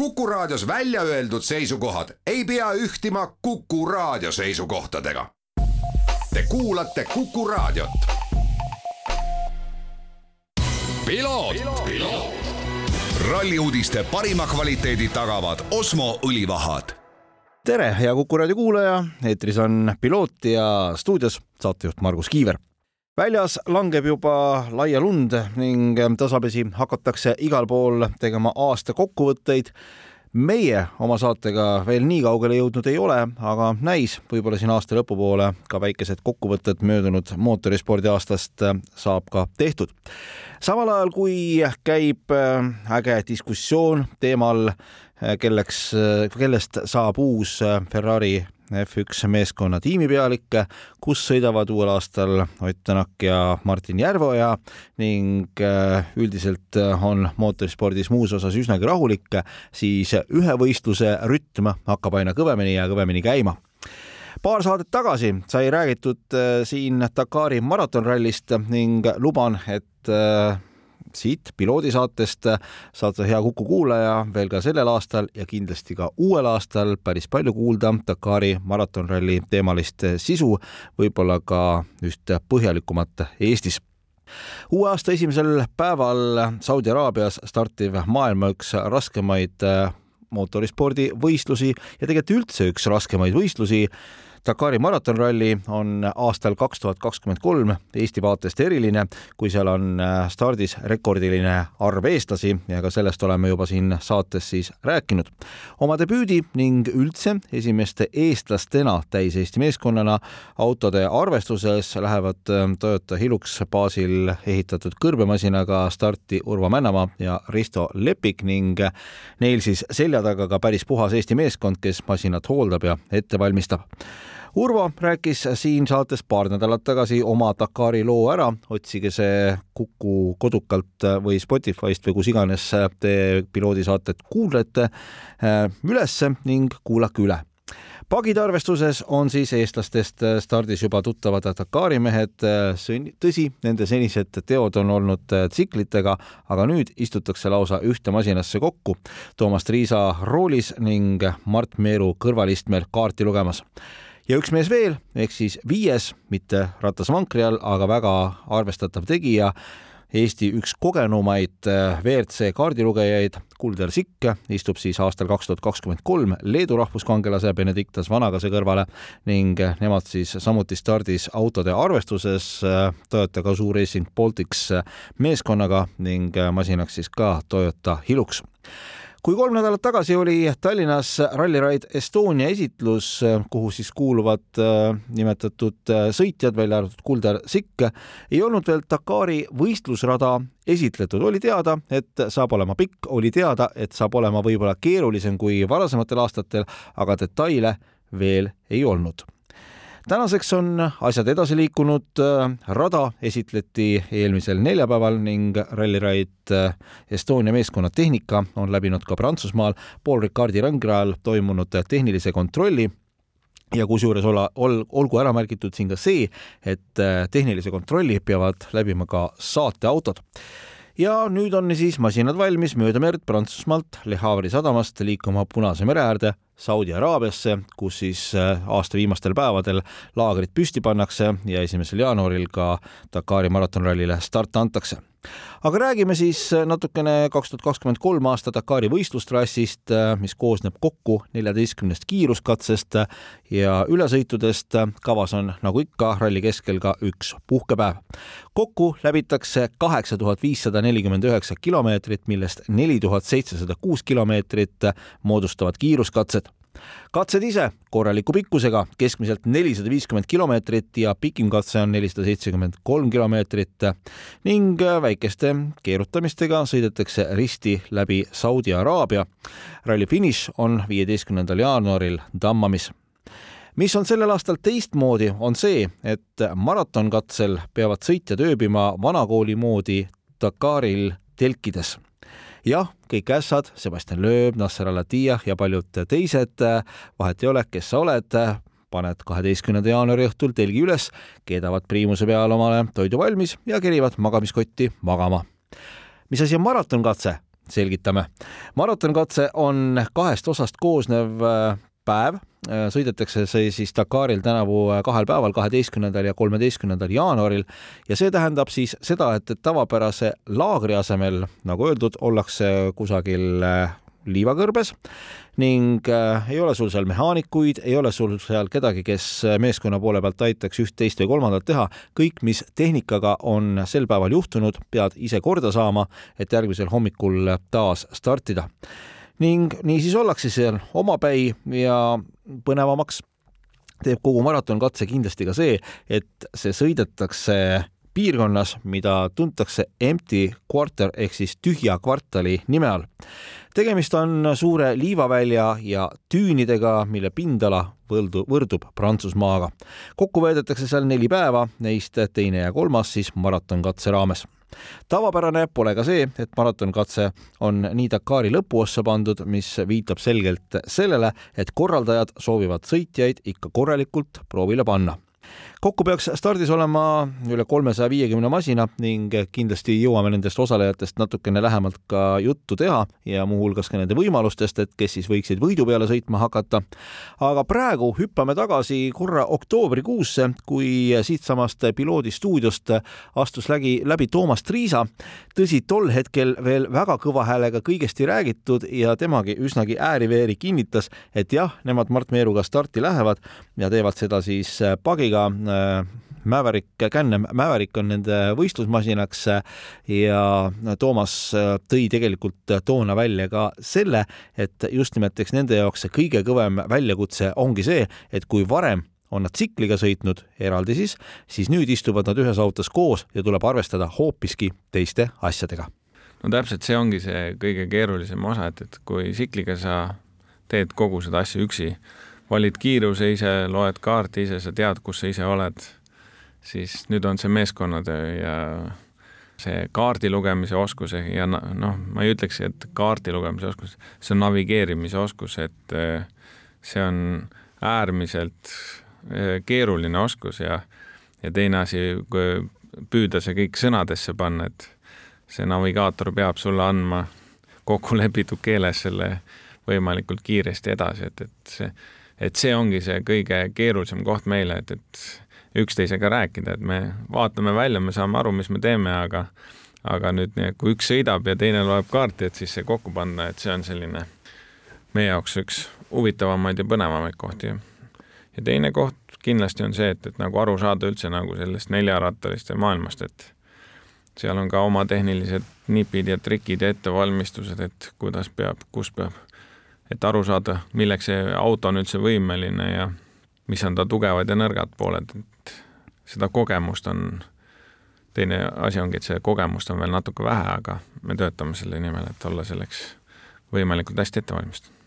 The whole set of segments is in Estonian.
Kuku Raadios välja öeldud seisukohad ei pea ühtima Kuku Raadio seisukohtadega. Te kuulate Kuku Raadiot. ralli uudiste parima kvaliteedi tagavad Osmo õlivahad tere, hea Kuku raadio kuulaja, eetris on Piloot ja stuudios saatejuht Margus Kiiver. Väljas langeb juba laia lund ning tasapisi hakatakse igal pool tegema aasta kokkuvõtteid meie oma saatega veel nii kaugele jõudnud ei ole, aga näis võib-olla siin aasta lõpupoole ka väikesed kokkuvõtted möödunud mootorispordi aastast saab ka tehtud. samal ajal kui käib äge diskussioon teemal, kelleks, kellest saab uus Ferrari F1 meeskonna tiimipealik, kus sõidavad uuel aastal Ott Tänak ja Martin Järveoja ning äh, üldiselt on mootorispordis muus osas üsnagi rahulik, siis ühe võistluse rütm hakkab aina kõvemini ja kõvemini käima. Paar saadet tagasi sai räägitud äh, siin Dakari maratonrallist ning luban, et äh, siit piloodisaatest saad sa, hea Kuku kuulaja, veel ka sellel aastal ja kindlasti ka uuel aastal. Päris palju kuulda Dakari maratonralli teemalist sisu, võib-olla ka üht põhjalikumat Eestis. Uue aasta esimesel päeval Saudi Araabias startiv maailma üks raskemaid mootorispordivõistlusi ja tegelikult üldse üks raskemaid võistlusi Dakari maratonralli on aastal kaks tuhat kakskümmend kolm Eesti vaatest eriline, kui seal on äh, stardis rekordiline arv eestlasi ja ka sellest oleme juba siin saates siis rääkinud. oma debüüdi ning üldse esimeste eestlastena täis-Eesti meeskonnana autode arvestuses lähevad äh, Toyota Hilux baasil ehitatud kõrbemasinaga starti Urvo Männamaa ja Risto Lepik ning neil siis selja taga ka päris puhas Eesti meeskond, kes masinat hooldab ja ette valmistab Urvo rääkis siin saates paar nädalat tagasi oma Dakari loo ära, otsige see Kuku kodukalt või Spotify'st või kus iganes te piloodisaatet kuulete äh, ülesse ning kuulake üle pagide arvestuses on siis eestlastest stardis juba tuttavad Dakari mehed. tõsi, nende senised teod on olnud tsiklitega, aga nüüd istutakse lausa ühte masinasse kokku. Toomas Triisa roolis ning Mart Meeru kõrvalistmel kaarti lugemas ja üks mees veel, ehk siis viies, mitte ratas vankri all, aga väga arvestatav tegija, Eesti üks kogenumaid äh, WRC kaardilugejaid, Kulder Sikk, istub siis aastal kaks tuhat kakskümmend kolm Leedu rahvuskangelase Benedictas Vanagase kõrvale ning nemad siis samuti stardis autode arvestuses äh, Toyota Gazoo Racing Baltics meeskonnaga ning masinaks siis ka Toyota Hilux kui kolm nädalat tagasi oli Tallinnas Rally Ride Estonia esitlus, kuhu siis kuuluvad äh, nimetatud äh, sõitjad, välja arvatud Kuldar Sikk, ei olnud veel Dakari võistlusrada esitletud, oli teada, et saab olema pikk, oli teada, et saab olema võib-olla keerulisem kui varasematel aastatel, aga detaile veel ei olnud tänaseks on asjad edasi liikunud, rada esitleti eelmisel neljapäeval ning Rally Ride Estonia meeskonna tehnika on läbinud ka Prantsusmaal. Paul Ricardi rõngrajal toimunud tehnilise kontrolli ja kusjuures olla, ol, olgu ära märgitud siin ka see, et tehnilise kontrolli peavad läbima ka saateautod ja nüüd on siis masinad valmis mööda merd Prantsusmaalt Le Havre'i sadamast liikuma Punase mere äärde Saudi Araabiasse, kus siis äh, aasta viimastel päevadel laagrid püsti pannakse ja esimesel jaanuaril ka Dakari maratonrallile start antakse aga räägime siis natukene kaks tuhat kakskümmend kolm aasta Dakari võistlustrassist, mis koosneb kokku neljateistkümnest kiiruskatsest ja ülesõitudest. kavas on nagu ikka ralli keskel ka üks puhkepäev. kokku läbitakse kaheksa tuhat viissada nelikümmend üheksa kilomeetrit, millest neli tuhat seitsesada kuus kilomeetrit moodustavad kiiruskatsed katsed ise korraliku pikkusega, keskmiselt nelisada viiskümmend kilomeetrit ja pikim katse on nelisada seitsekümmend kolm kilomeetrit. Ning väikeste keerutamistega sõidetakse risti läbi Saudi Araabia. ralli finiš on viieteistkümnendal jaanuaril Dammamis. Mis on sellel aastal teistmoodi, on see, et maratonkatsel peavad sõitjad ööbima vanakooli moodi Dakaril telkides jah, kõik ässad, Sebastian Loeb, Nasser Al-Attiyah ja paljud teised, vahet ei ole, kes sa oled, paned kaheteistkümnenda jaanuari õhtul telgi üles, keedavad priimuse peal omale toidu valmis ja kerivad magamiskotti magama. mis asi on maratonkatse? selgitame. maratonkatse on kahest osast koosnev äh, päev, sõidetakse see siis Dakaril tänavu kahel päeval, kaheteistkümnendal ja kolmeteistkümnendal jaanuaril ja see tähendab siis seda, et tavapärase laagri asemel, nagu öeldud, ollakse kusagil liivakõrbes ning äh, ei ole sul seal mehaanikuid, ei ole sul seal kedagi, kes meeskonna poole pealt aitaks üht, teist või kolmandat teha. kõik, mis tehnikaga on sel päeval juhtunud, pead ise korda saama, et järgmisel hommikul taas startida. Ning niisiis ollakse seal omapäi ja põnevamaks teeb kogu maratonkatse kindlasti ka see, et see sõidetakse piirkonnas, mida tuntakse empty quarter ehk siis tühja kvartali nime all. tegemist on suure liivavälja ja tüünidega, mille pindala võldu, võrdub Prantsusmaaga. kokku veedetakse seal neli päeva, neist teine ja kolmas siis maratonkatse raames tavapärane pole ka see, et maratonkatse on nii Dakari lõpuossa pandud, mis viitab selgelt sellele, et korraldajad soovivad sõitjaid ikka korralikult proovile panna kokku peaks stardis olema üle kolmesaja viiekümne masina ning kindlasti jõuame nendest osalejatest natukene lähemalt ka juttu teha ja muuhulgas ka nende võimalustest, et kes siis võiksid võidu peale sõitma hakata. aga praegu hüppame tagasi korra oktoobrikuusse, kui siitsamast piloodi stuudiost astus läbi, läbi Toomas Triisa. tõsi, tol hetkel veel väga kõva häälega kõigest ei räägitud ja temagi üsnagi ääri-veeri kinnitas, et jah, nemad Mart Meeruga starti lähevad ja teevad seda siis pagiga Äh, Maverick, Can Maverick on nende võistlusmasinaks ja Toomas äh, tõi tegelikult toona välja ka selle, et just nimelt eks nende jaoks see kõige kõvem väljakutse ongi see, et kui varem on nad tsikliga sõitnud eraldi siis, siis nüüd istuvad nad ühes autos koos ja tuleb arvestada hoopiski teiste asjadega. no täpselt see ongi see kõige keerulisem osa, et, et kui tsikliga sa teed kogu seda asja üksi, valid kiiruse ise, loed kaarti ise, sa tead, kus sa ise oled, siis nüüd on see meeskonnatöö ja see kaardi lugemise oskus ja noh, ma ei ütleks, et kaardi lugemise oskus, see on navigeerimise oskus, et eh, see on äärmiselt eh, keeruline oskus ja, ja teine asi, püüda see kõik sõnadesse panna, et see navigaator peab sulle andma kokku lepitud keeles selle võimalikult kiiresti edasi, et, et see et see ongi see kõige keerulisem koht meile, et, et üksteisega rääkida, et me vaatame välja, me saame aru, mis me teeme, aga aga nüüd, kui üks sõidab ja teine loeb kaarti, et siis see kokku panna, et see on selline meie jaoks üks huvitavamaid ja põnevamaid kohti. ja teine koht kindlasti on see, et, et nagu aru saada üldse nagu sellest neljarattaliste maailmast, et seal on ka oma tehnilised nipid ja trikid ja ettevalmistused, et kuidas peab, kus peab et aru saada, milleks see auto on üldse võimeline ja mis on ta tugevad ja nõrgad pooled, et seda kogemust on, teine asi ongi, et see kogemust on veel natuke vähe, aga me töötame selle nimel, et olla selleks võimalikult hästi ette valmistatud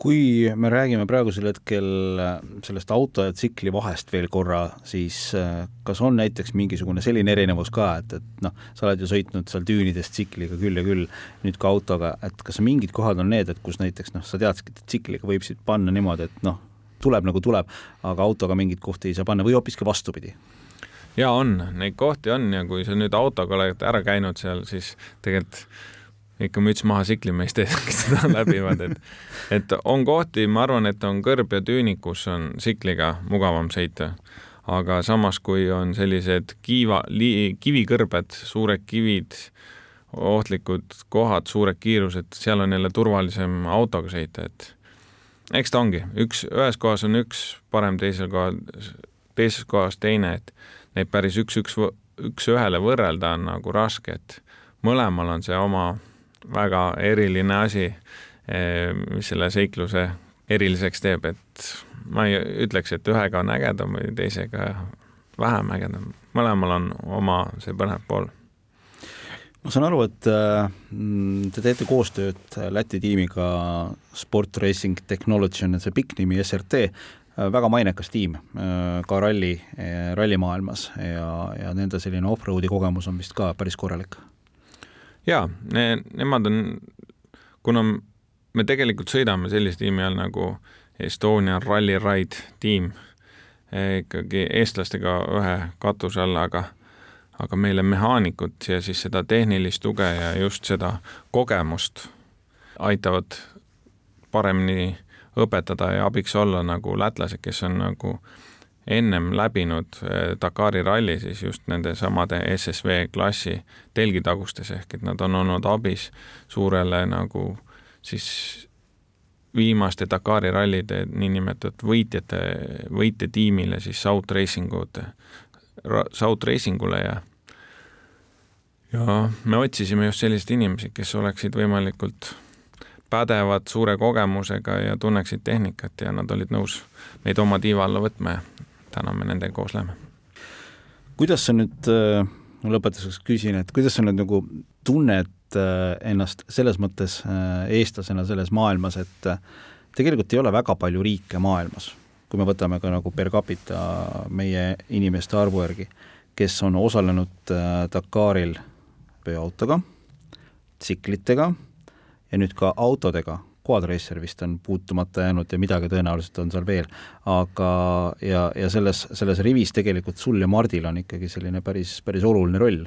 kui me räägime praegusel hetkel äh, sellest auto ja tsikli vahest veel korra, siis äh, kas on näiteks mingisugune selline erinevus ka, et, et noh, sa oled ju sõitnud seal düünides tsikliga küll ja küll, nüüd ka autoga, et kas mingid kohad on need, et kus näiteks noh, sa teadki, et tsikliga võib siit panna niimoodi, et noh, tuleb nagu tuleb, aga autoga mingeid kohti ei saa panna või hoopiski vastupidi? jaa, on, neid kohti on ja kui sa nüüd autoga oled ära käinud seal, siis tegelikult ikka müts maha siklimeeste ees, kes seda läbivad, et et on kohti, ma arvan, et on kõrb ja tüünik, kus on sikliga mugavam sõita. aga samas, kui on sellised kiiva, kivikõrbed, suured kivid, ohtlikud kohad, suured kiirused, seal on jälle turvalisem autoga sõita, et eks ta ongi, üks, ühes kohas on üks parem, teisel kohal, teises kohas teine, et neid päris üks-üks, üks-ühele võrrelda on nagu raske, et mõlemal on see oma väga eriline asi, eh, mis selle seikluse eriliseks teeb, et ma ei ütleks, et ühega on ägedam või teisega vähem ägedam, mõlemal on oma see põnev pool. Ma saan aru, et äh, te teete koostööd Läti tiimiga Sport Racing Technology on see pikk nimi, SRT, väga mainekas tiim äh, ka ralli, rallimaailmas ja, ja nende selline off-road'i kogemus on vist ka päris korralik jaa ne,, nemad on, kuna me tegelikult sõidame sellise tiimi all nagu Estonian Rally Ride tiim, eh, ikkagi eestlastega ühe katuse all, aga aga meile mehaanikud ja siis seda tehnilist tuge ja just seda kogemust aitavad paremini õpetada ja abiks olla nagu lätlased, kes on nagu ennem läbinud eh, Dakari ralli siis just nende samade SSV klassi telgitagustes, ehk et nad on olnud abis suurele nagu siis viimaste Dakari rallide niinimetatud võitjate, võitjatiimile siis South Racingute, South Racingule ja ja me otsisime just selliseid inimesi, kes oleksid võimalikult pädevad, suure kogemusega ja tunneksid tehnikat ja nad olid nõus meid oma tiiva alla võtma ja täna me nendega koos läheme. kuidas sa nüüd, äh, lõpetuseks küsin, et kuidas sa nüüd nagu tunned äh, ennast selles mõttes äh, eestlasena selles maailmas, et tegelikult ei ole väga palju riike maailmas, kui me võtame ka nagu per capita meie inimeste arvu järgi, kes on osalenud Dakaril veoautoga, tsiklitega ja nüüd ka autodega, Quadracer vist on puutumata jäänud ja midagi tõenäoliselt on seal veel, aga ja, ja selles, selles rivis tegelikult sul ja Mardil on ikkagi selline päris, päris oluline roll.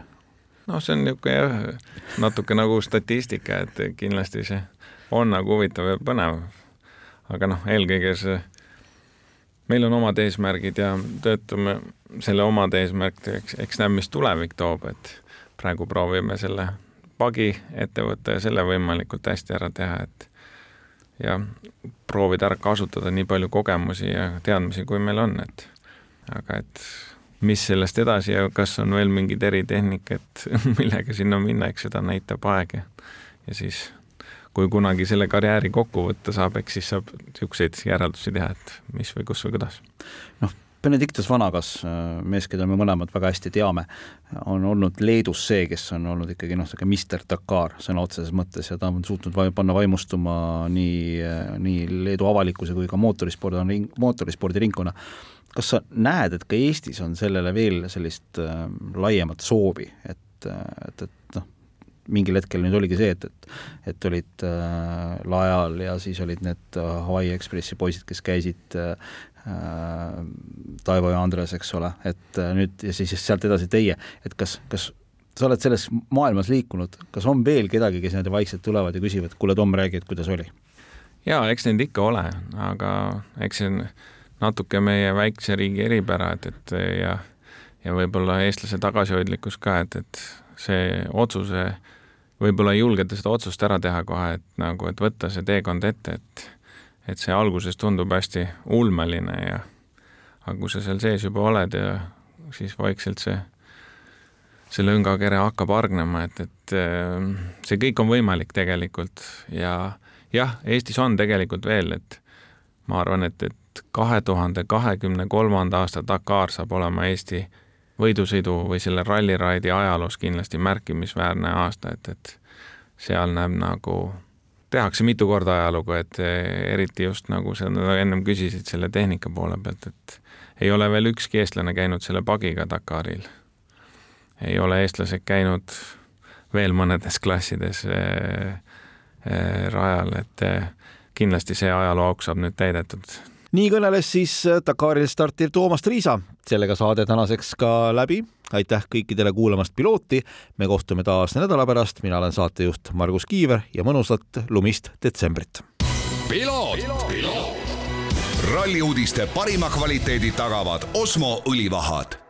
noh, see on niisugune jah, natuke nagu statistika, et kindlasti see on nagu huvitav ja põnev. aga noh, eelkõige see, meil on omad eesmärgid ja töötame selle omad eesmärkideks, eks näeb, mis tulevik toob, et praegu proovime selle pagi ette võtta ja selle võimalikult hästi ära teha, et ja proovida ära kasutada nii palju kogemusi ja teadmisi, kui meil on, et aga et mis sellest edasi ja kas on veel mingid eritehnikad, millega sinna minna, eks seda näitab aeg ja, ja siis kui kunagi selle karjääri kokku võtta saab, eks siis saab niisuguseid järeldusi teha, et mis või kus või kuidas. noh, Benedictus Vanagas, mees, keda me mõlemad väga hästi teame, on olnud Leedus see, kes on olnud ikkagi noh, niisugune Mister Dakar sõna otseses mõttes ja ta on suutnud panna vaimustuma nii, nii Leedu avalikkuse kui ka mootorispordi, mootorispordiringkonna. kas sa näed, et ka Eestis on sellele veel sellist äh, laiemat soovi, et, et, et noh, mingil hetkel nüüd oligi see, et, et et olid äh, laeal ja siis olid need äh, Hawaii Ekspressi poisid, kes käisid äh, Äh, Taivo ja Andres, eks ole, et äh, nüüd ja siis sealt edasi teie, et kas, kas sa oled selles maailmas liikunud, kas on veel kedagi, kes niimoodi vaikselt tulevad ja küsivad, kuule, Tom, räägi, et kuidas oli? jaa, eks neid ikka ole, aga eks see on natuke meie väikse riigi eripära, et, et ja ja võib-olla eestlase tagasihoidlikkus ka, et, et see otsuse, võib-olla ei julgeta seda otsust ära teha kohe, et nagu, et võtta see teekond ette, et et see alguses tundub hästi ulmeline ja aga kui sa seal sees juba oled ja siis vaikselt see, see lõngakere hakkab hargnema, et, et äh, see kõik on võimalik tegelikult ja jah, Eestis on tegelikult veel, et ma arvan, et, et kahe tuhande kahekümne kolmanda aasta Dakar saab olema Eesti võidusõidu või selle ralliraidi ajaloos kindlasti märkimisväärne aasta, et, et seal näeb nagu tehakse mitu korda ajalugu, et eh, eriti just nagu sa ennem küsisid selle tehnika poole pealt, et ei ole veel ükski eestlane käinud selle pagiga Dakaril. ei ole eestlased käinud veel mõnedes klassides äh, äh, rajal, et äh, kindlasti see ajaloo auk saab nüüd täidetud. Nii kõneles siis Dakaril startiv Toomas Triisa, sellega saade tänaseks ka läbi. Aitäh kõikidele kuulamast pilooti. me kohtume taas nädala pärast, mina olen saatejuht Margus Kiiver ja mõnusat lumist detsembrit. ralli uudiste parima kvaliteedi tagavad Osmo õlivahad